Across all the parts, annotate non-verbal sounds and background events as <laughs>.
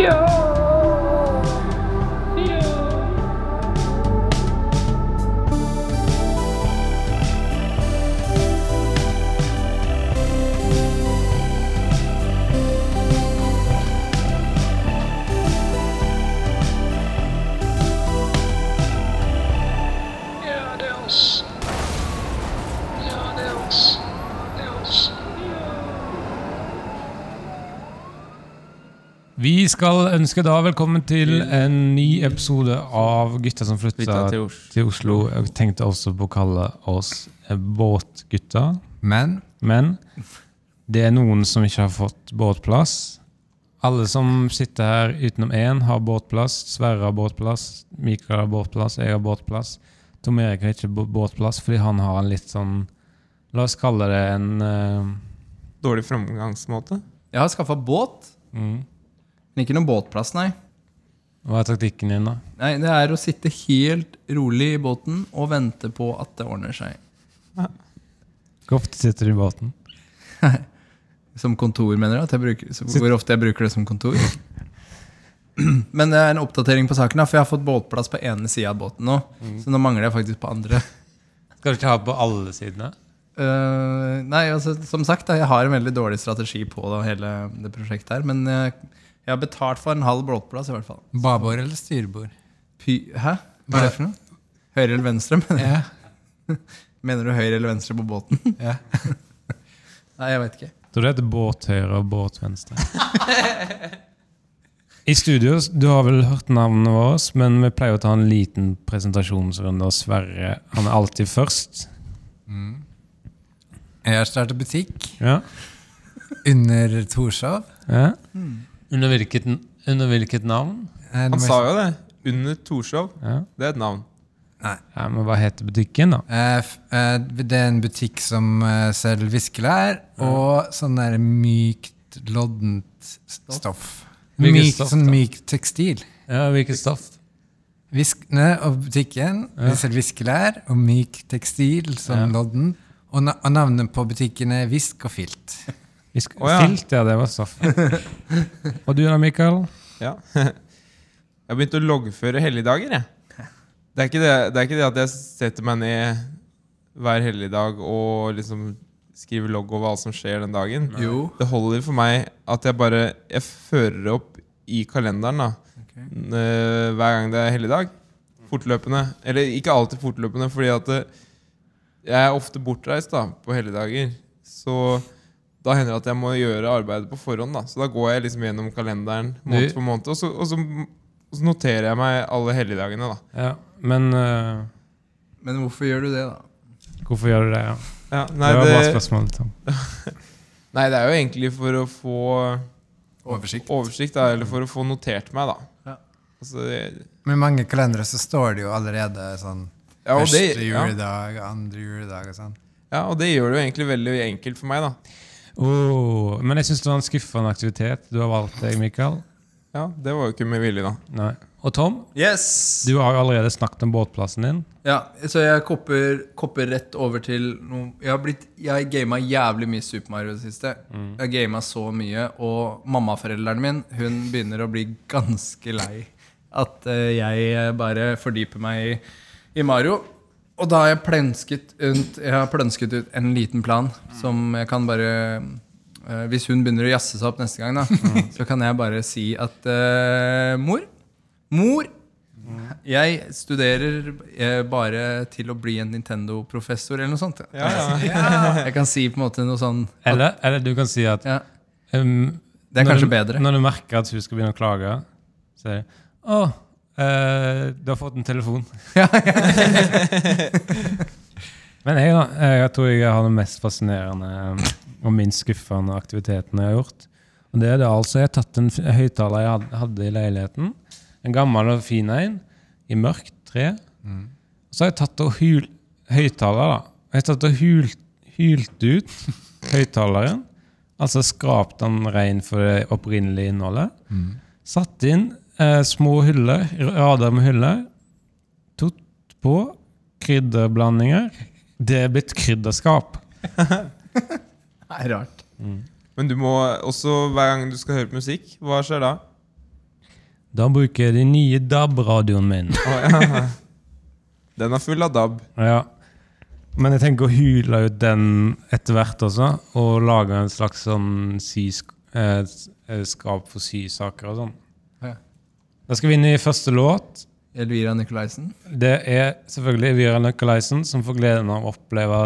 Ja, skal ønske da velkommen til en ny episode av Gutta som flytta Flytta til Oslo. til Oslo. Jeg tenkte også på å kalle oss eh, Båtgutta, Men men det er noen som ikke har fått båtplass. Alle som sitter her utenom én, har båtplass. Sverre har båtplass, Mikael har båtplass, jeg har båtplass. Tom Erik har ikke båtplass fordi han har en litt sånn La oss kalle det en uh, Dårlig framgangsmåte. jeg har skaffa båt. mm. Men ikke noen båtplass, nei. Hva er taktikken din, da? nei. Det er å sitte helt rolig i båten og vente på at det ordner seg. Hvor ofte sitter du i båten? Som kontor, mener du? Jeg bruker, så hvor ofte jeg bruker det som kontor? <clears throat> Men det er en oppdatering på saken, for jeg har fått båtplass på ene sida av båten nå. Så nå mangler jeg faktisk på andre. Skal du ikke ha på alle sidene? Uh, nei, altså, som sagt, da, jeg har en veldig dårlig strategi på da, hele det prosjektet her. Men eh, jeg har betalt for en halv båtplass, i hvert fall. Babord eller styrbord? Py Hæ? Hva er det for noe? Høyre eller venstre? Mener, Ja. <laughs> mener du høyre eller venstre på båten? <laughs> ja. <laughs> Nei, jeg vet ikke. Tror du det heter båthøyre og båtvenstre? I studio, du har vel hørt navnet vårt, men vi pleier å ta en liten presentasjonsrunde, og Sverre han er alltid først. Jeg har startet butikk Ja. under Torshov. ja. Under, hvilket, under hvilket navn? Han sa jo det. Under Torshov. Ja. Det er et navn. ja, Men hva heter butikken, da? Eh, f- eh, Det er en butikk som eh, selger viskelær og sånn der mykt, loddent stoff. Hvilket Myk, stoff, sånn da? myk tekstil. Ja, Hvilket stoff? Viskene og butikken Ja. de selger viskelær og myk tekstil, sånn Ja. lodden. Og, na og navnet på butikken er Visk og Filt. Vi sk oh, ja. Filt, ja, det var stoff. <laughs> Og du da, Mikael? Ja. <laughs> Jeg har begynt å loggføre helligdager, jeg. Det er, ikke det, det er ikke det at jeg setter meg ned hver helligdag og liksom skriver logg over alt som skjer den dagen. Jo. Det holder for meg at jeg bare Jeg fører opp i kalenderen da n- eh, hver gang det er helligdag. Fortløpende. Eller ikke alltid fortløpende, fordi at jeg er ofte bortreist da på helligdager. Så da hender det at jeg må gjøre arbeidet på forhånd. da Så da går jeg liksom gjennom kalenderen måned for måned, og så, og så, og så noterer jeg meg alle helligdagene. da Ja, men uh, Men hvorfor gjør du det, da? hvorfor gjør du det? ja? ja, nei, det var bare spørsmålet. Tom. <laughs> nei, det er jo egentlig for å få Oversikt. oversikt, da, eller for å få notert meg, da. Ja. Altså, jeg, Med mange kalendere så står det jo allerede sånn ja, og det, første ja, juledag, andre juledag og sånn. ja, og det gjør det jo egentlig veldig enkelt for meg, da. Oh, men jeg syns det var en skuffende aktivitet du har valgt deg, Mikael. Ja, Det var jo ikke med vilje, da. Nei. Og Tom, Yes! du har jo allerede snakket om båtplassen din. Ja, så jeg kopper, kopper rett over til noe Jeg har blitt Jeg gama jævlig mye Super Mario i det siste. Jeg har gama så mye, og mammaforelderen min Hun begynner å bli ganske lei at eh, jeg bare fordyper meg i, i Mario. Og da har jeg plønsket ut, jeg har plønsket ut en liten plan som jeg kan bare uh, Hvis hun begynner å jazze seg opp neste gang, da, så kan jeg bare si at uh, Mor, mor, jeg studerer eh, bare til å bli en Nintendo-professor eller noe sånt. Ja, ja. <laughs> Jeg kan si på en måte noe sånn at, Eller, eller du kan si at ja, um, Det er kanskje du, bedre. Når du merker at hun skal begynne å klage, så er det Å, eh, du har fått en telefon. <laughs> Men jeg, da, jeg tror jeg har den mest fascinerende og minst skuffende aktiviteten jeg har gjort. Og det er det altså, Jeg har tatt en høyttaler jeg hadde i leiligheten. En gammel og fin en i mørkt tre. Så har jeg tatt og hul, høyttaler, da. Jeg har tatt og hult, hylt ut høyttaleren. Altså skrapt den ren for det opprinnelige innholdet. Satt inn eh, små hyller, rader med hyller. Tott på krydderblandinger. Det er blitt krydderskap. <laughs> Det er rart. Men du må også, hver gang du skal høre på musikk, hva skjer da? Da bruker jeg den nye DAB-radioen min. <laughs> Den er full av DAB. Ja. Men jeg tenker å hyle ut den etter hvert også, og lage en slags sånn eh, eh, skap for sysaker og sånn. Da skal vi inn i første låt. Elvira Nicolaisen. Det er selvfølgelig Elvira Nicolaisen som får gleden av å oppleve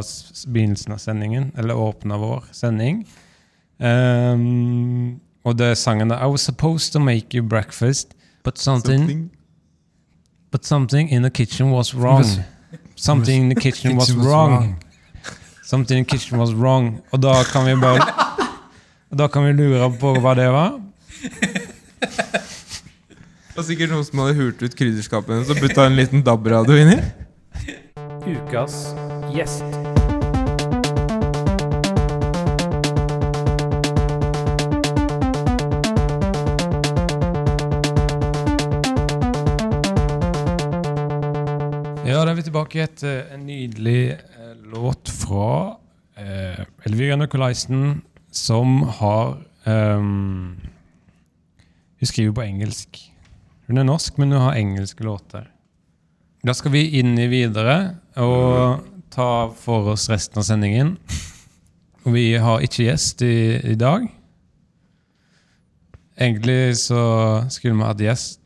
begynnelsen av sendingen, eller åpne vår sending. Um, og det er sangen I was supposed to make you breakfast, but something, Something. but something in the kitchen was wrong. Something in the kitchen was wrong. Something in the kitchen was wrong. Og da kan vi bare <laughs> Da kan vi lure på hva det var. Det var sikkert noen som hadde hult ut krydderskapet hennes og putta en liten DAB-radio inni. Ukas gjest. Ja, da er vi tilbake etter en nydelig eh, låt fra eh, Elvira Nicolaisen, som har ehm, Hun skriver på engelsk. Hun er norsk, men hun har engelske låter. Da skal vi inn i videre og ta for oss resten av sendingen. Og vi har ikke gjest i, i dag. Egentlig så skulle vi hatt gjest.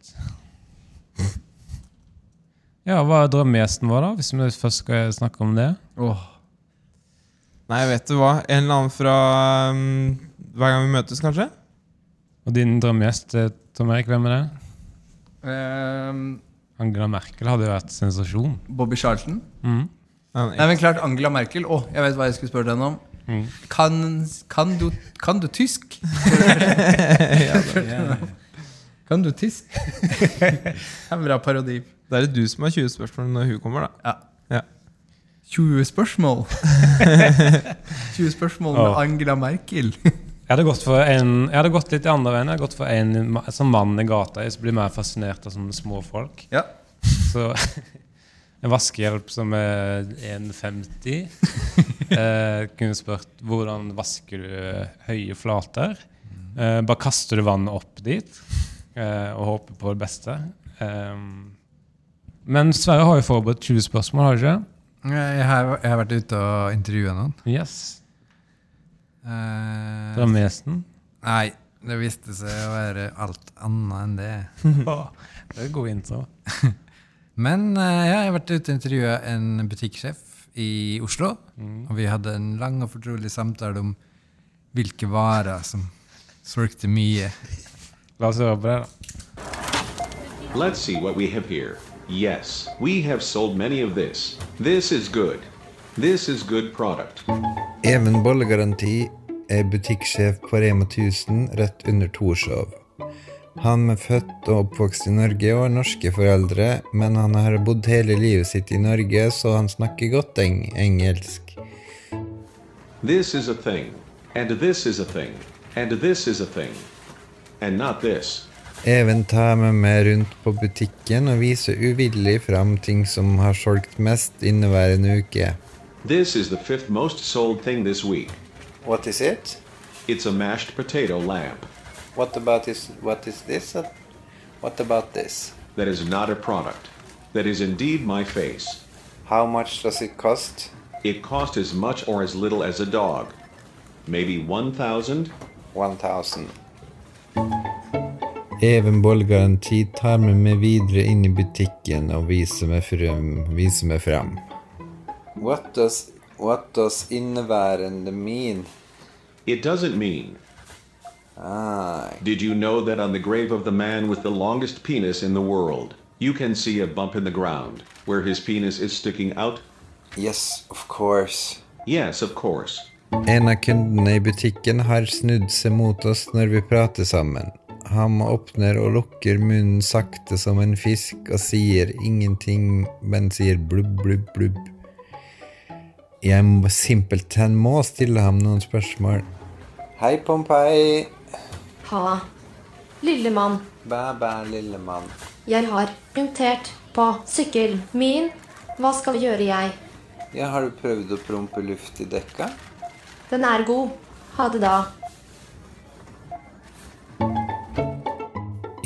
Ja, hva er drømmegjesten vår, da? Hvis vi først skal snakke om det. Oh. Nei, vet du hva? En eller annen fra um, Hver gang vi møtes, kanskje? Og din drømmegjest, Tom Erik, hvem er det? Ehm, Angela Merkel hadde jo vært sensasjon. Bobby Charlton. Mm. Nei, men klart Angela Merkel. Å, jeg vet hva jeg skulle spørre henne om. Mm. Kan, kan, du, kan du tysk? <laughs> Kan du tysk? Det <laughs> er en bra parodi. Da er det du som har 20 spørsmål når hun kommer, da. Ja. 20 spørsmål. <laughs> 20 spørsmål med. Angela Merkel. Jeg hadde gått, for en, jeg hadde gått litt i andre veien. Jeg hadde gått for en sånn som mann i gata jeg blir mer fascinert av sånne små folk. Ja. <laughs> Så <laughs> en vaskehjelp som er 1,50 <laughs> eh, Kunne spurt hvordan vasker du høye flater. Eh, bare kaster du vannet opp dit eh, og håper på det beste. Eh, men Sverre har jo forberedt 20 spørsmål, har du ikke? Jeg har, jeg har vært ute og intervjua noen. Yes. Eh, Drømmegjesten. nei, det viste seg å være alt annet enn det. <laughs> Det er en god intro. <laughs> Men eh, ja, jeg har vært ute og intervjua en butikksjef i Oslo. Og vi hadde en lang og fortrolig samtale om hvilke varer som solgte mye. La oss høre på det, da. Let's see what we have here. Yes, we have sold many of this. This is good. This is good product. Even Bollegaranti er butikksjef på Rema 1000 rett under Torshov. Han er født og oppvokst i Norge og har norske foreldre, men han har bodd hele livet sitt i Norge, så han snakker godt eng engelsk. This is a thing. And this is a thing. And this is a thing. And not this. Even tar med meg rundt på butikken og viser uvillig fram ting som har solgt mest inneværende uke. This is the fifth most sold thing this week. What is it? It's a mashed potato lamp. What about this? What is this? What about this? That is not a product. That is indeed my face. How much does it cost? It cost as much or as little as a dog. Maybe 1,000? 1000. Even Bollgaranti tar med meg videre inn i butikken og viser meg frem. Viser meg frem. What does, what does inneværende mean? It doesn't mean. Ah, Did you know that on the grave of the man with the longest penis in the world, you can see a bump in the ground where his penis is sticking out? yes, of course. Yes, of course. En av kundene i butikken har snudd seg mot oss når vi prater sammen. Han åpner og lukker munnen sakte som en fisk og sier ingenting, men sier blubb, blubb, blubb. Jeg må simpelthen må stille ham noen spørsmål. Hei, Pompeii. Ha. Lille mann, Bæ, bæ, lille mann. jeg har punktert på sykkelen min. Hva skal gjøre jeg? Ja, har du prøvd å prompe luft i dekka? Den er god. Ha det da.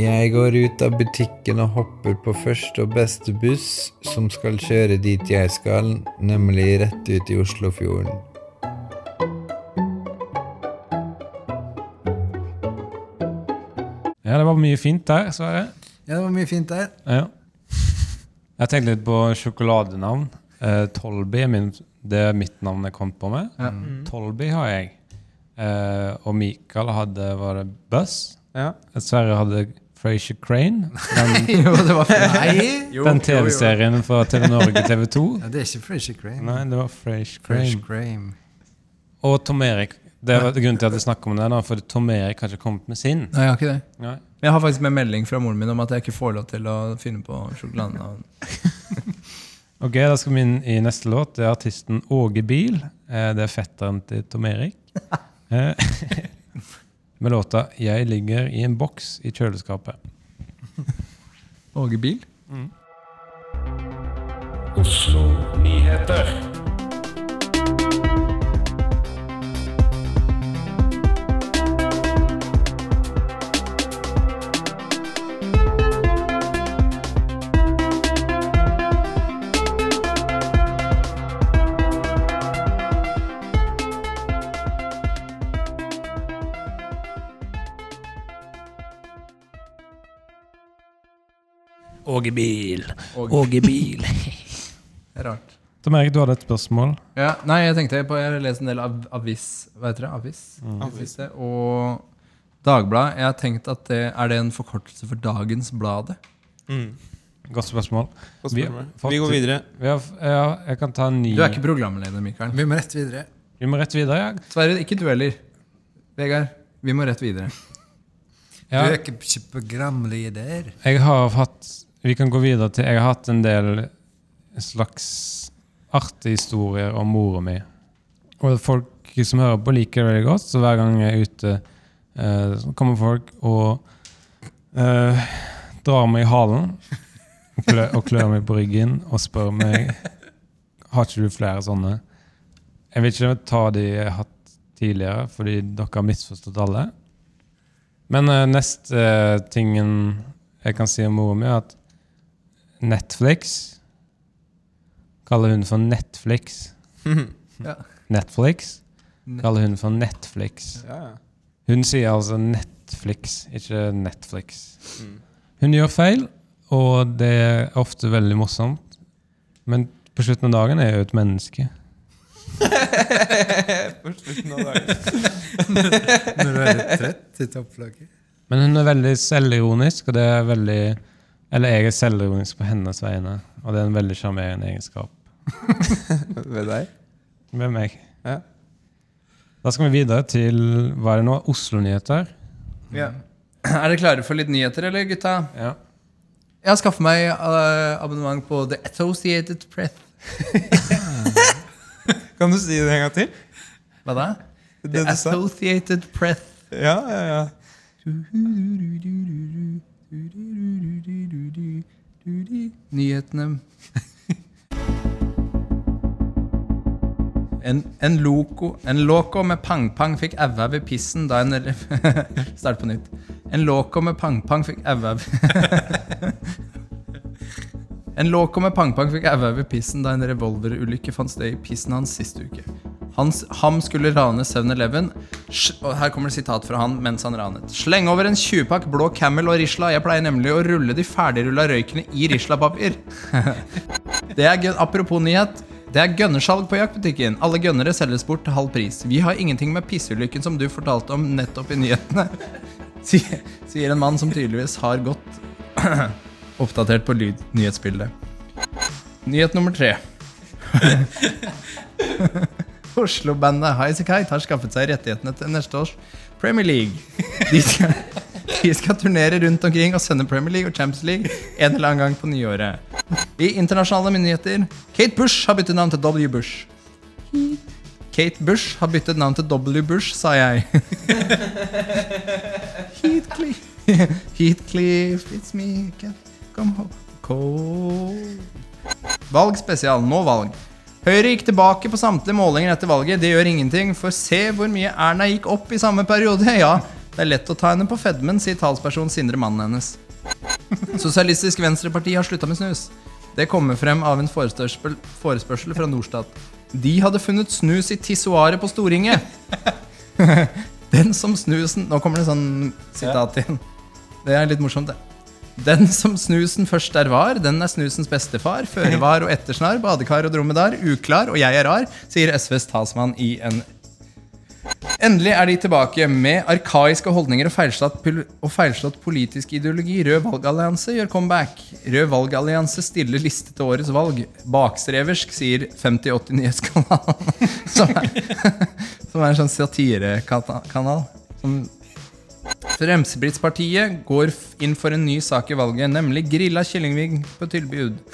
Jeg går ut av butikken og hopper på første og beste buss som skal kjøre dit jeg skal, nemlig rett ut i Oslofjorden. Ja, det var mye fint der, Sverre. Ja, det var mye fint der. Ja. Jeg tenkte litt på sjokoladenavn. Uh, Tolby er min, det er mitt navn jeg kom på med. Ja. Tolby har jeg. Uh, og Mikael hadde var det Buss. Ja. Sverre hadde Frazier Crane. Den, <laughs> Jo, det var Nei! Den. TV-serien fra TV Norge <laughs> TV 2. Ja, det er ikke Frasier Crane. Nei, det var Frasier Crane. Crane. Og Tom Erik. Det var grunnen til at jeg snakker om det, da, for Tom Erik har ikke kommet med sin. Nei, jeg har ikke det. Nei. Men jeg har faktisk med melding fra moren min om at jeg ikke får lov til å finne på sjokoladenavn. <laughs> Ok, Da skal vi inn i neste låt. Det er artisten Åge Bil. Eh, Det er fetteren til Tom Erik. Med låta 'Jeg ligger i en boks i kjøleskapet'. Åge Bil? Oslo Nyheter. Åge Bil. Åge Bil. <laughs> Rart. Tom Erik, du hadde et spørsmål. Ja, nei, jeg tenkte på Jeg har lest en del av avis Hva heter det? Avis? Avis. Og Dagbladet. Jeg har tenkt at det Er det en forkortelse for Dagens Bladet? Mm. Godt spørsmål. Godt Vi- spørsmål. fått- Vi går videre. Vi har, ja, jeg kan ta en ny Du er ikke programleder, Mikael. Vi må rett videre. Vi må rett videre. Ja. Sverre, ikke du heller. Vegard, vi må rett videre. Ja, Du er ikke programleder. jeg har hatt Vi kan gå videre til Jeg har hatt en del slags artige historier om mora mi. Og folk som hører på, liker det veldig godt, så hver gang jeg er ute, eh, så kommer folk og eh, drar meg i halen og klør, og klør meg på ryggen og spør meg Har ikke du flere sånne. Jeg vil ikke ta de jeg har hatt tidligere, fordi dere har misforstått alle. Men eh, neste eh, tingen jeg kan si om mora mi, er at Netflix kaller hun for Netflix. <laughs> Ja. Netflix kaller hun for Netflix. Ja, ja. Hun sier altså Netflix, ikke Netflix. Mm. Hun gjør feil, og det er ofte veldig morsomt. Men på slutten av dagen er jeg jo et menneske. <laughs> På slutten av dagen. Når du er litt trett i topplaget. Men hun er veldig selvironisk, og det er veldig Eller jeg er selvironisk på hennes vegne, og det er en veldig sjarmerende egenskap <laughs> Ved deg? ved meg. Ja. Da skal vi videre til hva er det nå? Oslo-nyheter. Ja. Er dere klare for litt nyheter, eller, gutta? Ja. Jeg har skaffet meg eh, abonnement på The Associated Press. <laughs> Kan du si det en gang til? Hva da? Det The? Associated Press. Ja, ja, ja. Nyhetene <laughs> En, en, loko, en loco med pang-pang fikk aua ved pissen da en <laughs> Start på nytt. En loco med pang-pang fikk aua <laughs> En loco med pang-pang fikk aua ved pissen da en revolverulykke fant sted i pissen hans sist uke. Hans, ham skulle rane 7-Eleven. Sj- Og her kommer det sitat fra han mens han ranet. Sleng over en 20-pakk blå Camel og Risla. Jeg pleier nemlig å rulle de ferdigrulla røykene i Risla-papir. <laughs> Det er Apropos nyhet. Det er gønnersalg på jaktbutikken. Alle gønnere selges bort til halv pris. Vi har ingenting med pisseulykken som du fortalte om nettopp i nyhetene. <laughs> Sier en mann som tydeligvis har gått <clears throat> oppdatert på lyd nyhetsbildet. Nyhet nummer tre. <laughs> Oslo-bandet Highasakite har skaffet seg rettighetene til neste års Premier League. De skal, de skal turnere rundt omkring og sende Premier League og Champions League en eller annen gang på nyåret. I internasjonale myndigheter Kate Bush har byttet navn til W. Bush. Kate Bush har byttet navn til W. Bush, sa jeg. Heathcliff, Heathcliff, it's me, come home. Cold. Valg spesial. Nå valg. Høyre gikk tilbake på samtlige målinger etter valget. Det gjør ingenting, for se hvor mye Erna gikk opp i samme periode. <laughs> Ja, Det er lett å ta henne på fedmen, sier talsperson Sindre, mannen hennes. <laughs> Sosialistisk Venstreparti har slutta med snus. Det kommer frem av en forespørsel, forespørsel fra Norstat. De hadde funnet snus i tissoaret på Stortinget. <laughs> Den som snusen Nå kommer det sånn sitat igjen. Det er litt morsomt, det. Den som snusen først er var, den er snusens bestefar. Føre var og ettersnar, badekar og dromedar. Uklar, og jeg er rar, sier SVs talsmann i en Endelig er de tilbake med arkaiske holdninger og feilslått, og feilslått politisk ideologi. Rød valgallianse gjør comeback. Rød valgallianse stiller liste til årets valg. Bakstreversk, sier 5080 Nyhetskanalen. <laughs> Som er, <laughs> som er en sånn satirekanal. Som Fremskrittspartiet går inn for en ny sak i valget, nemlig grilla kyllingving på tilbud. <laughs>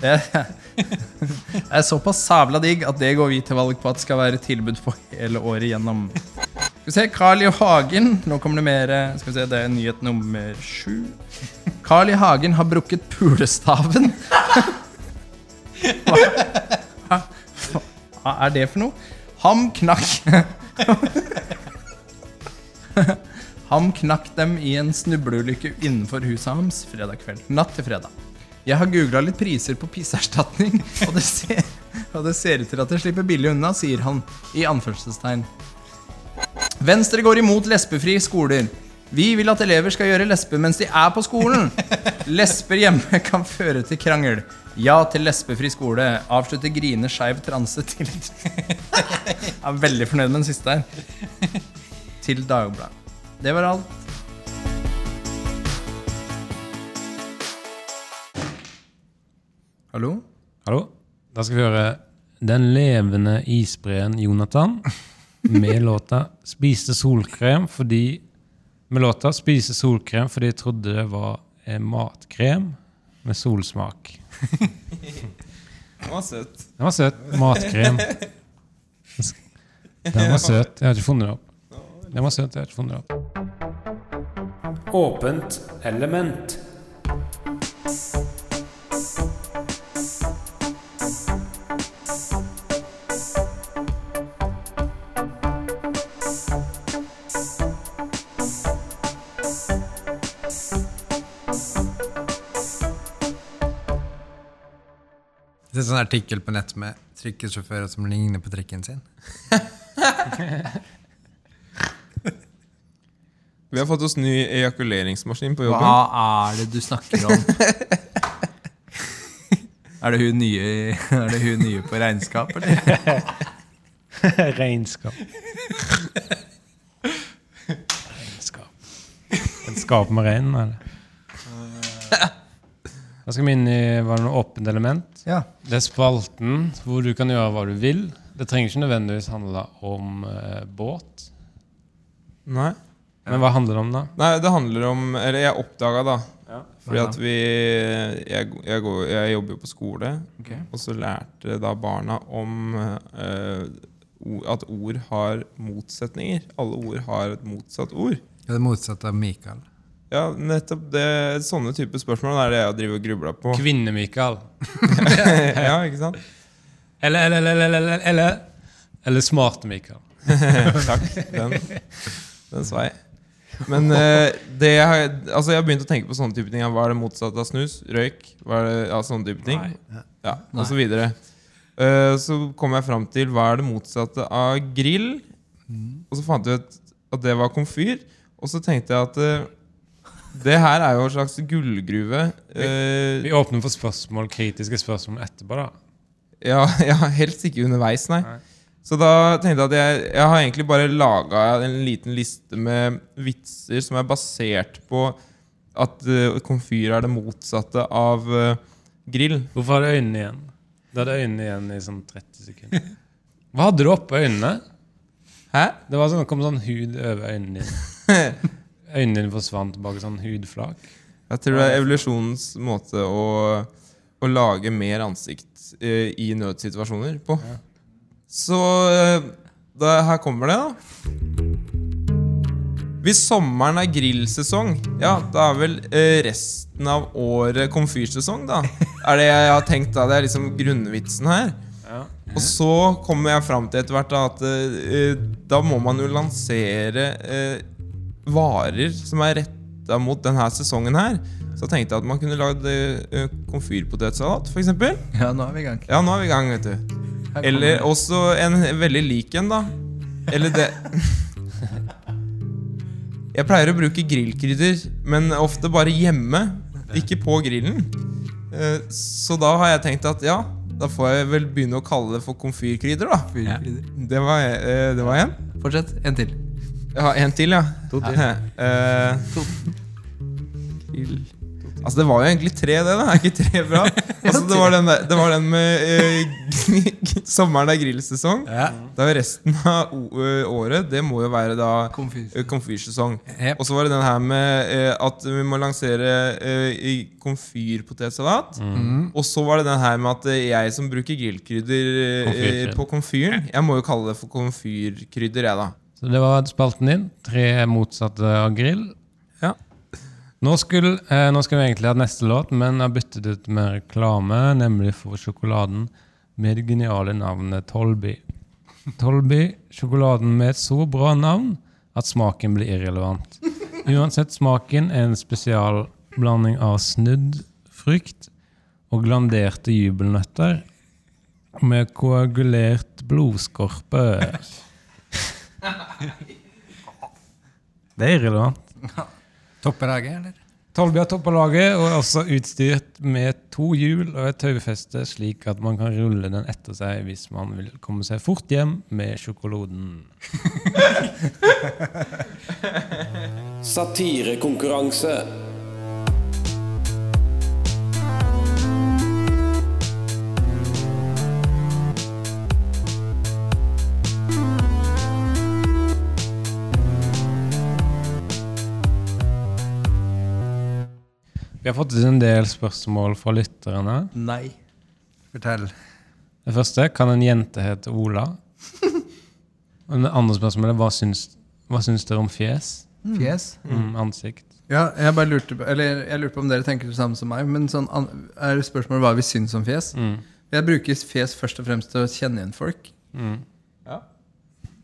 Det er, såpass sabla digg at det går vi til valg på at skal være tilbud på hele året gjennom. Skal vi se, Carl I. Hagen Nå kommer det mer eh, Skal vi se, det er nyhet nummer sju. Carl I. Hagen har brukket pulestaven. <laughs> Hva, hva, hva er det for noe? Ham knakk Ham knakk dem i en snubleulykke innenfor huset hans fredag kveld. Natt til fredag. Jeg har googla litt priser på pisseerstatning, og og det ser ut til at det slipper billig unna, sier han i anførselstegn. Venstre går imot lesbefri skoler. Vi vil at elever skal gjøre lesbe mens de er på skolen. Lesber hjemme kan føre til krangel. Ja til lesbefri skole. Avslutte Grine skeiv transe til <laughs> Jeg er veldig fornøyd med den siste her. Til Dagbladet. Det var alt. Hallo? Hallo? Da skal vi høre Den levende isbreen Jonathan med <laughs> låta 'Spiste solkrem' fordi Med låta 'Spise solkrem' fordi jeg trodde det var matkrem med solsmak. Den var søt. Den var søt. Matkrem. Den var søt. Jeg har ikke funnet det opp. Den var søt, jeg har ikke funnet det opp. Åpent element. Det er sånn artikkel på nett med trikkesjåfører som ligner på trikken sin. Vi har fått oss ny ejakuleringsmaskin på jobben. Hva er det du snakker om? er, det hun nye, er det hun nye på regnskap, eller? <laughs> Regnskap. Regnskap. En skap med reinen, eller? Da skal vi inn i var det noe åpent element. Ja. Det er spalten hvor du kan gjøre hva du vil. Det trenger ikke nødvendigvis handle om eh, båt. Nei. Men hva handler det om, da? Nei, det handler om Eller jeg oppdaga, da. Fordi at vi jeg, jeg, går, jeg jobber jo på skole, okay. og så lærte da barna om eh, at ord har motsetninger. Alle ord har et motsatt ord. Er det motsatte av Mikael. Ja, nettopp det, Sånne type spørsmål er det jeg driver og grubler på. Kvinne-Mikael. <laughs> ja, ikke sant? Eller, eller, eller, eller, eller, eller, smarte-Mikael. <laughs> Takk. Den, den svei. Men eh, det jeg, har- altså jeg har begynt å tenke på sånne type ting. Hva er det motsatte av snus? Røyk? Hva er det, ja, sånne type ting. Ja, og så videre. Eh, så kom jeg fram til hva er det motsatte av grill. Og så fant jeg ut at det var komfyr. Og så tenkte jeg at eh, det her er jo en slags gullgruve. Vi, Vi åpner for spørsmål, kritiske spørsmål etterpå, da. Ja, <laughs> ja, helst ikke underveis, nei. Nei. Så da tenkte jeg at jeg, jeg har egentlig bare laga en liten liste med vitser som er basert på at uh, komfyr er det motsatte av uh, grill. Hvorfor har du øynene igjen? Du hadde øynene igjen i sånn 30 sekunder. <laughs> Hva hadde du oppå øynene? Hæ? Det var sånn, det kom sånn hud over øynene dine. <laughs> Øynene dine forsvant bak sånn hudflak. Jeg tror det er evolusjonens måte å, å lage mer ansikt eh, i nødsituasjoner på. Så eh, da, her kommer det, da. Hvis sommeren er grillsesong, ja, da er vel eh, resten av året komfyrsesong, da. Er det jeg har tenkt da, det er liksom grunnvitsen her. Og så kommer jeg fram til etter hvert da, at da må man jo lansere varer som er retta mot denne sesongen her. Så tenkte jeg at man kunne lagd uh, komfyrpotetsalat, f.eks. Ja, nå er vi i gang. Ja, nå er vi i gang, vet du. Eller også en veldig lik en, da. Eller det <laughs> Jeg pleier å bruke grillkrydder, men ofte bare hjemme, ikke på grillen. Eh, Så da har jeg tenkt at ja, da får jeg vel begynne å kalle det for komfyrkrydder, da. Det var, én. det var en. Fortsett. En til. Ja, en til, ja. To til. Uh, <laughs> to. til. Altså, det var jo egentlig tre, det. da Er ikke tre bra? <laughs> Altså, det, var den der, det var den med uh, <laughs> Sommeren er grillsesong. Ja. Da er resten av året Det må jo være da Komfyr. komfyrsesong. Yep. Og så var det den her med uh, at vi må lansere uh, komfyrpotetsalat. Mm. Og så var det den her med at eh, jeg som bruker grillkrydder eh, på komfyren Jeg må jo kalle det for komfyrkrydder, jeg, da. Så det var spalten din. Tre motsatte av grill. Ja. Nå, skulle, eh, nå skal vi egentlig ha neste låt, men jeg har byttet ut med reklame, nemlig for sjokoladen med det geniale navnet Tolby. Tolby, sjokoladen med et så bra navn at smaken blir irrelevant. Uansett smaken er en spesialblanding av snudd frukt og glanderte jubelnøtter med koagulert blodskorpe. <laughs> Det er irrelevant. Toppelaget, eller? Tolby har toppa laget og er også utstyrt med to hjul og et taufeste, slik at man kan rulle den etter seg hvis man vil komme seg fort hjem med sjokoladen. <laughs> Satirekonkurranse. Vi har fått en del spørsmål fra lytterne. Nei. Fortell. Det første kan en jente hete Ola? Og det andre spørsmålet er hva syns, hva syns dere om fjes? Fjes. Mm, ansikt? Ja, jeg bare lurte på Eller jeg lurte på om dere tenker det samme som meg. Men sånn, an- er spørsmålet hva vi syns om fjes? Mm. Jeg bruker fjes først og fremst til å kjenne igjen folk. Mm.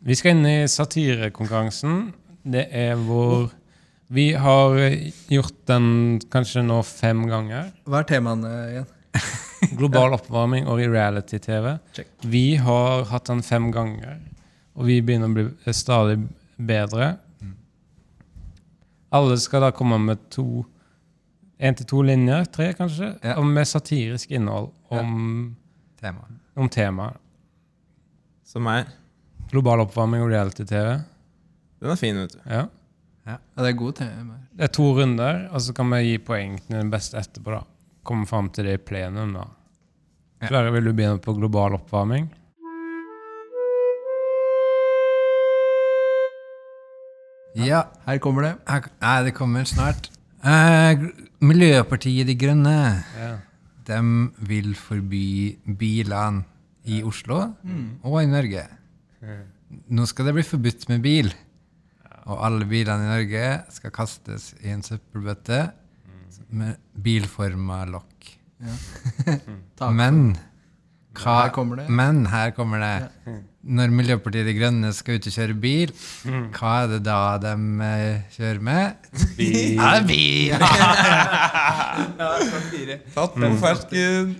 Vi skal inn i satirekonkurransen. Det er hvor Vi har gjort den kanskje nå fem ganger. Hva er temaene igjen? <laughs> <laughs> Global oppvarming og reality-TV. Vi har hatt den fem ganger, og vi begynner å bli stadig bedre. Alle skal da komme med to Én til to linjer, tre kanskje, Ja. og med satirisk innhold om, Tema. om tema. Som er Global oppvarming og reality-TV. Den er fin, vet du. Ja. Ja, det er gode temaer. Det er to runder, og så kan vi gi poeng til den beste etterpå. da. Komme fram til det i plenum, da. Ja. Klare, vil du begynne på global oppvarming? Ja. Her kommer det. Her, nei, det kommer snart. Eh, Miljøpartiet De Grønne Ja. de vil forby bilene i Oslo og i Norge. Nå skal det bli forbudt med bil. Og alle bilene i Norge skal kastes i en søppelbøtte med bilforma lokk. Ja. <laughs> Men hva, Her kommer det. Men her kommer det. Når Miljøpartiet De Grønne skal ut og kjøre bil, hva er det da de eh, kjører med? Bil. <laughs> Ja, bil! <laughs> Tatt på fersken.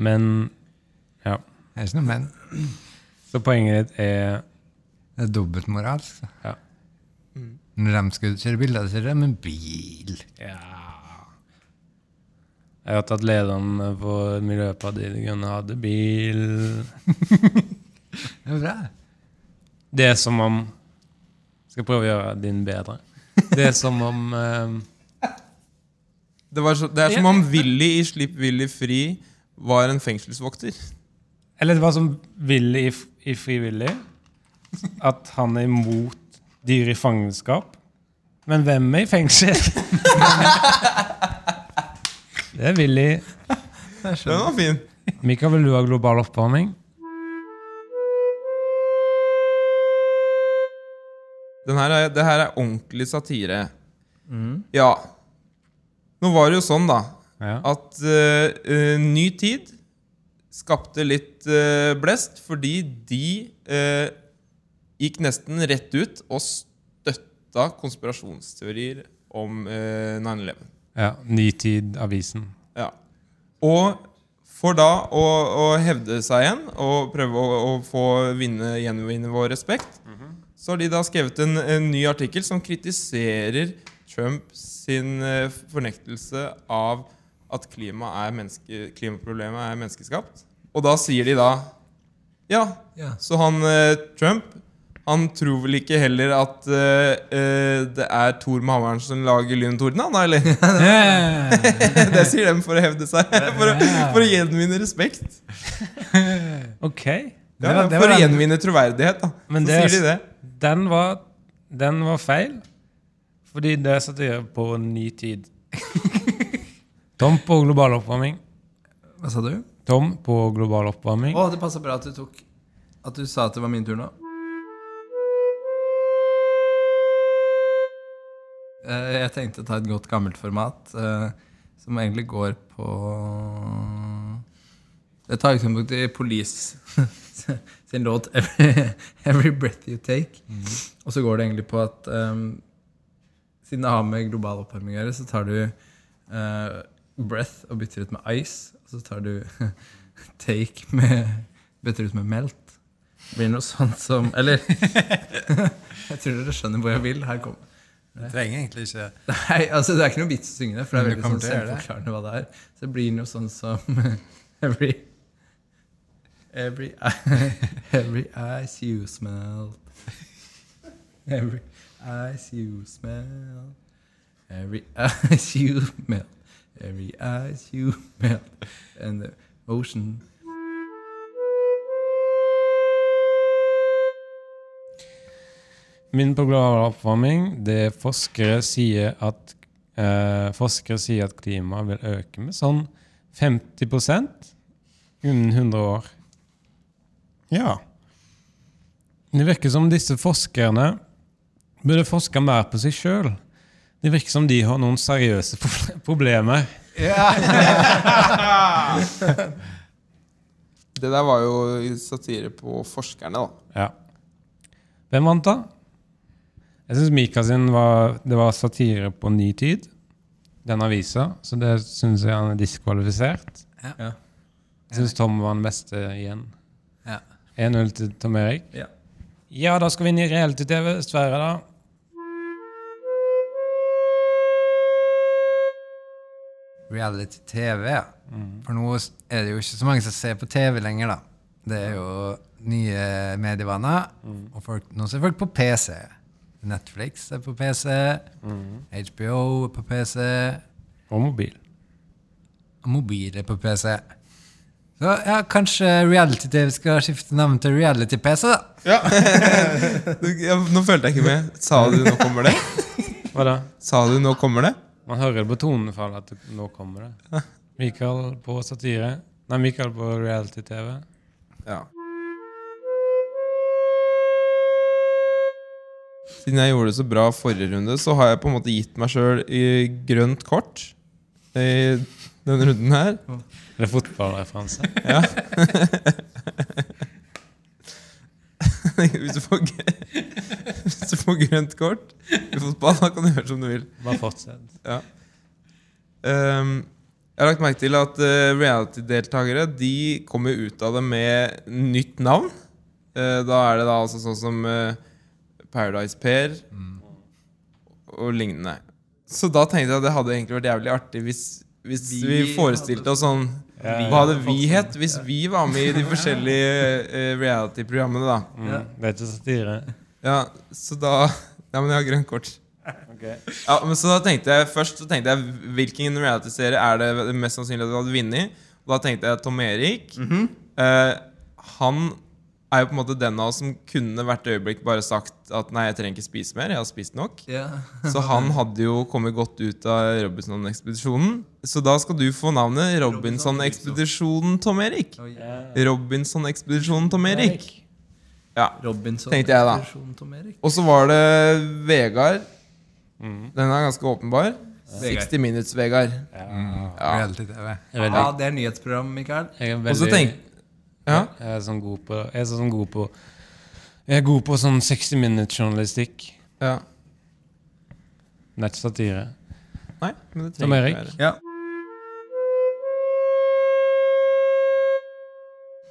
Men ja. Det er ikke noe men. Så poenget ditt er Det er dobbeltmoralsk. Ja. Mm. Når de skal kjøre bil, da kjører de 'en bil. Ja Jeg har tatt lederen på Miljøpartiet De Grønne hadde bil. <laughs> Det er bra. Det er som om Skal prøve å gjøre din bedre. Det er som om um, Det, var så, det er som om Willy i Slipp Willy fri var en fengselsvokter. Eller det var som Willy i, i Frivillig. At han er imot dyr i fangenskap. Men hvem er i fengsel? <laughs> Det er Willy. Den var fin. Mikael, vil du ha global oppvarming? Den her er, det her er ordentlig satire. Ja. Nå var det jo sånn, da, Ja. at eh, Ny Tid skapte litt uh, blest, fordi de eh, gikk nesten rett ut og støtta konspirasjonsteorier om eh, 9-11. Ja, Nytid-avisen. Ja. Og for da å, å hevde seg igjen og prøve å, å få vinne, gjenvinne vår respekt, så har de da skrevet en, en ny artikkel som kritiserer Trump sin eh, fornektelse av at klima er menneske, klimaproblemet er menneskeskapt. Og da sier de da Ja, Ja. så han eh, Trump han tror vel ikke heller at uh, eh, det er Thor med hammeren som lager lyn og torden, han, da, eller? <laughs> det sier dem for å hevde seg. For å, for å gjenvinne respekt. Ok. Ja, Det var- det for å gjenvinne troverdighet, da. Men så det- sier de det. Den var, den var feil. Fordi det satte jeg på ny tid. <laughs> Tom på global oppvarming. Hva sa du? Tom på global oppvarming. Å, det passa bra at du tok At du sa at det var min tur nå. Jeg tenkte å ta et godt gammelt format eh, som egentlig går på Det tar utgangspunkt i Police <laughs> sin låt 'Every, Every Breath You Take'. Og så går det egentlig på at um, siden det har med global oppvarming å gjøre, så tar du uh, 'breath' og bytter ut med 'ice'. Og så tar du <laughs> 'take' med bytter ut med 'melt'. Det blir noe sånt som Eller <laughs> Jeg tror dere skjønner hvor jeg vil. Her kommer Du trenger egentlig ikke <laughs> Nei, altså det er ikke noe vits å synge det, for det er veldig sånn selvforklarende hva det er. Så det blir noe sånn som <laughs> Every Every <laughs> Every ice you smell. Every ice you smell. Every ice you melt Every ice you melt And the ocean Min på global oppvarming, det forskere sier at eh, Forskere sier at klimaet vil øke med sånn 50% innen 100 år. Ja. Det virker som disse forskerne burde forske mer på seg sjøl. Det virker som de har noen seriøse <laughs> problemer Ja <laughs> Det der var jo satire på forskerne, da. Ja. Hvem vant, da? Jeg syns Mika sin var, det var satire på ny tid. Den avisa. Så det syns jeg han er diskvalifisert. Ja. Jeg syns Tom var den beste igjen. Ja. 1-0 til Tom Erik. Ja. Ja, da skal vi inn i reality-TV. Sverre, da? reality-TV. ja. For nå er det jo ikke så mange som ser på TV lenger, da. Det er jo nye medievaner. Og folk, nå ser folk på PC. Netflix er på PC. HBO er på PC. Og mobil. Og mobil er på PC. Så ja, kanskje reality-TV skal skifte navn til reality-PC, da. Ja. <laughs> ja, nå følte jeg ikke med. Sa du 'nå kommer det'? Hva da? Sa du 'nå kommer det'? Man hører det på tonefallet at det- nå kommer det. Mikael på satire. Nei, Mikael på reality-TV. Ja. Siden jeg gjorde det så bra forrige runde, så har jeg på en måte gitt meg sjøl grønt kort i denne runden her. Det er fotballreferanse. Ja. hvis, du får, hvis du får grønt kort i fotball, da kan du gjøre som du vil. Bare fortsett. Ja. Um, jeg har lagt merke til at uh, reality-deltakere De kommer ut av det med nytt navn. Uh, da er det da altså sånn som eh, Paradise Per og lignende. Så da tenkte jeg at det hadde egentlig vært jævlig artig hvis, hvis vi, Vi forestilte oss sånn Hva hadde vi hett hvis vi var med i de forskjellige uh, reality-programmene, da? Mm. Ikke satire. Ja, så da Ja, men jeg har grønt kort. Ja, men så da tenkte jeg Først så tenkte jeg hvilken reality-serie er det mest sannsynlig at du hadde vunnet. Da tenkte jeg Tom Erik. eh, han er jo på en måte den av oss som kunne hvert øyeblikk bare sagt at nei, jeg trenger ikke spise mer. Jeg har spist nok. Yeah. <laughs> Så han hadde jo kommet godt ut av Robinson-ekspedisjonen. Så da skal du få navnet Robinson-ekspedisjonen Tom Erik. Robinson-ekspedisjonen Tom Erik. Ja. Robinson. Tenkte jeg da. Tom Erik. Og så var det Vegard. Den er ganske åpenbar. Vegard. 60 Minutes, Vegard. Reality-TV. Jeg er veldig, Ja, det er nyhetsprogram, Mikael. Og så tenkte tenk- Ja. Jeg er sånn god på Jeg er sånn god på Jeg er god på sånn 60 minutes journalistikk. ja. Satire. Nei, men det trenger Erik? ikke være. Ja.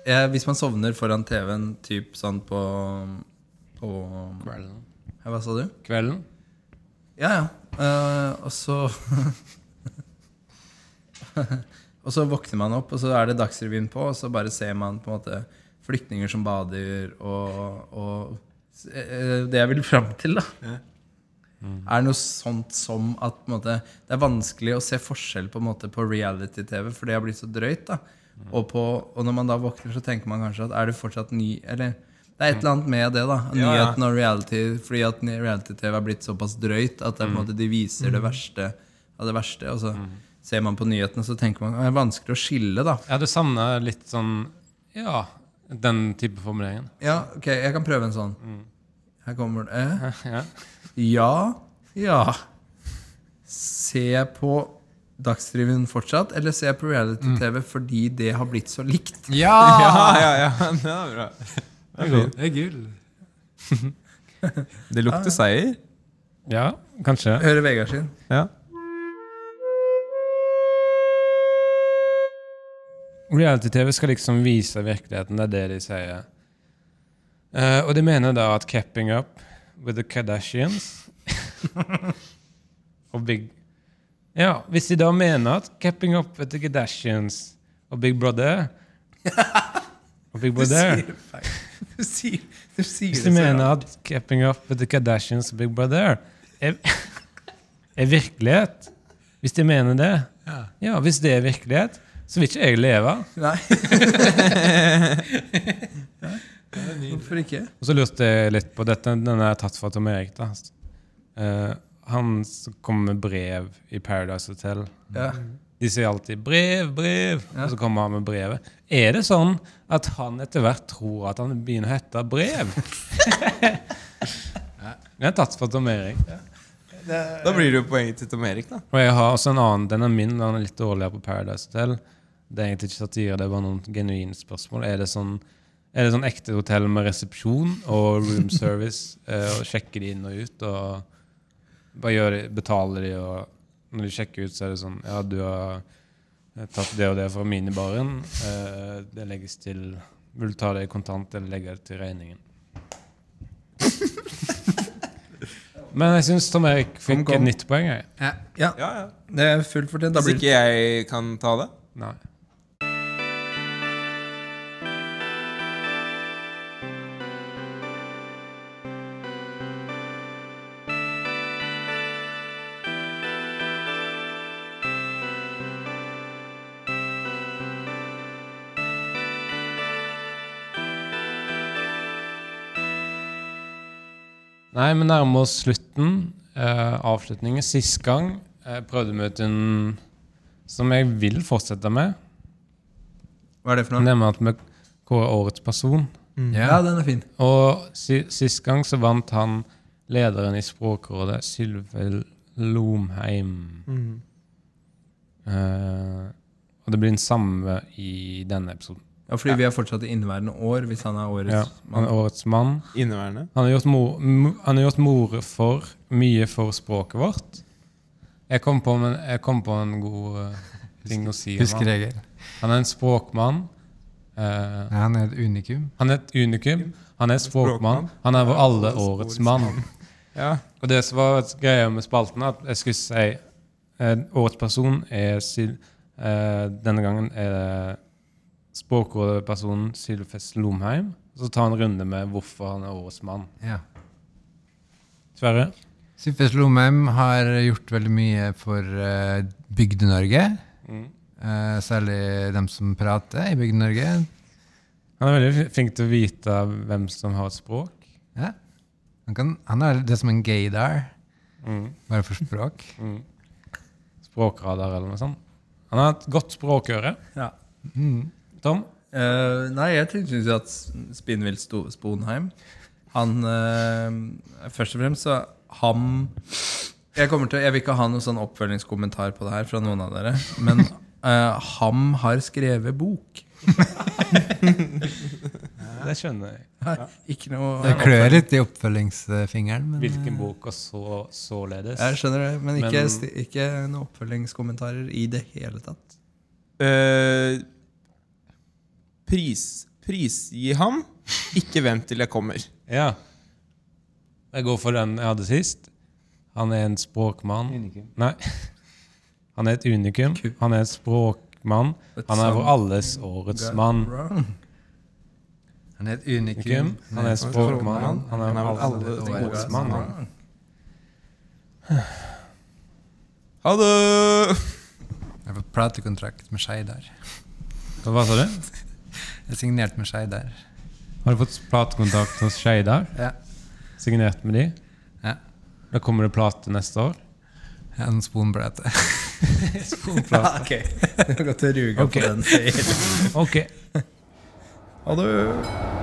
Eh, hvis man sovner foran TV-en typ sånn på, på Kvelden. ja, Hva sa du? Kvelden? Ja, ja. Eh, og så <laughs> <laughs> Og så våkner man opp, og så er det Dagsrevyen på, og så bare ser man på en måte flyktninger som bader, og, og eh, Det jeg vil fram til, da, er noe sånt som at måte, det er vanskelig å se forskjell på, på reality-TV, for det har blitt så drøyt. da og, på, og når man da våkner, så tenker man kanskje at er det fortsatt ny Eller det er et eller annet med det, da. Ja, ja. Nyheten og reality Fordi at reality-TV har blitt såpass drøyt at det, er på en måte, de viser det verste av det verste. Og så ser man på nyhetene, så tenker man det er vanskelig å skille, da. Ja, du savner litt sånn Ja, den type formuleringen. Ja, ok, jeg kan prøve en sånn. Her kommer det. <laughs> Ja. Ja, ja. Se på Dagsrevyen fortsatt, eller se på reality-TV fordi det har blitt så likt? <laughs> <laughs> Ja! Ja, ja, ja. Det er bra. Det er gull. Det er gull. Det lukter seier. ja, kanskje. Hører Vegard sin. Ja. Reality-TV skal liksom vise virkeligheten. Det er det de sier. Uh, og de mener da at 'Capping Up with the Kardashians' <laughs> og Big Ja, hvis de da mener at 'Capping Up with the Kardashians' og Big Brother Og Big Brother feil. Du sier, du sier Hvis de mener at 'Capping Up with the Kardashians' og Big Brother er, er virkelighet Hvis de mener det Ja, hvis det er virkelighet, så vil ikke jeg leve. Nei. <laughs> Hvorfor ikke? Og så lurte jeg litt på dette. Den er tatt fra Tom Erik. da. Uh, han som kommer med brev i Paradise Hotel. Ja. De sier alltid 'brev, brev', Ja. og så kommer han med brevet. Er det sånn at han etter hvert tror at han begynner å hete brev? <laughs> Den er tatt fra Tom Erik. Da blir det jo poenget til Tom Erik, da. Og jeg har også en annen. Den er min. Den er litt dårligere på Paradise Hotel. Det er egentlig ikke satire, det er bare noen genuine spørsmål. Er det sånn er det sånn ekte hotell med resepsjon og room service? <laughs> eh, og sjekker de inn og ut? Og bare gjør de, betaler de, og når de sjekker ut, så er det sånn Ja, du har eh, tatt det og det fra minibaren. Eh, det legges til Vil du ta det i kontant eller legge det til regningen? <laughs> Men jeg syns Tom Erik fikk Kom, kom. et nytt poeng. Jeg. Ja, Ja, ja. det er fullt fortjent. Hvis ikke jeg kan ta det. Nei. Nei, vi nærmer oss slutten. Eh, avslutningen. Sist gang eh, prøvde vi ut en som jeg vil fortsette med. Hva er det for noe? Nemlig at vi kårer årets person. Ja, den er fin. Og si, sist gang så vant han lederen i Språkrådet, Sylve Lomheim. Eh, og det blir den samme i denne episoden. Ja, fordi vi er fortsatt i inneværende år, hvis han er årets Ja, han er årets mann. Inneværende. Han har gjort, mo- mo- han har gjort more for mye for språket vårt. Jeg kom på, en- jeg kom på en god eh, ting å si. om han. Huskeregel. Han er en språkmann. Uh, Han er et unikum. han er et unikum. Han er språkmann. Han er vår alle årets mann. Ja. Og det som var greia med spalten, at jeg skulle si uh, årets person er. Eh, denne gangen er det språkrådepersonen Sylfest Lomheim. Og så ta en runde med hvorfor han er årets mann. Ja. Sverre? Sylfest Lomheim har gjort veldig mye for uh, Bygde-Norge. Mm. Uh, særlig dem som prater i Bygde-Norge. Han er veldig flink til å vite hvem som har et språk. Ja. Han, kan, han er det som en gaydar, Mm. bare for språk. Mm. Språkradar eller noe sånt. Han har et godt språkøre. Ja. Mm. Tom? Uh, nei, jeg syns at Spinnvill Sponheim Han uh, Først og fremst så ham jeg, til, jeg vil ikke ha noen sånn oppfølgingskommentar på det her fra noen av dere, men uh, <laughs> Ham har skrevet bok. det skjønner jeg. Ikke noe Det klør litt i oppfølgingsfingeren, men Hvilken bok og så, således. Jeg skjønner det, men ikke, Men- ikke noen oppfølgingskommentarer i det hele tatt. Eh, pris, prisgi ham. Ikke vent til jeg kommer. Ja. Jeg går for den jeg hadde sist. Han er en språkmann. Nei. Han er et unikum. Han er en språkmann. Han er vår alles årets mann. Han er et unikum. Unikum. Han er språkmann. Han er Han vår alles årets mann. Ha det! Jeg har fått platekontrakt med Skeidar. Hva sa du? Jeg er signert med Skeidar. Har du fått platekontakt hos Skeidar? Ja. Signert med de? Ja. Da kommer det plate neste år? En sponplate. <laughs> sponplate. Ja, Ok, du har gått til ruga okay. på den. Ok. Ha det.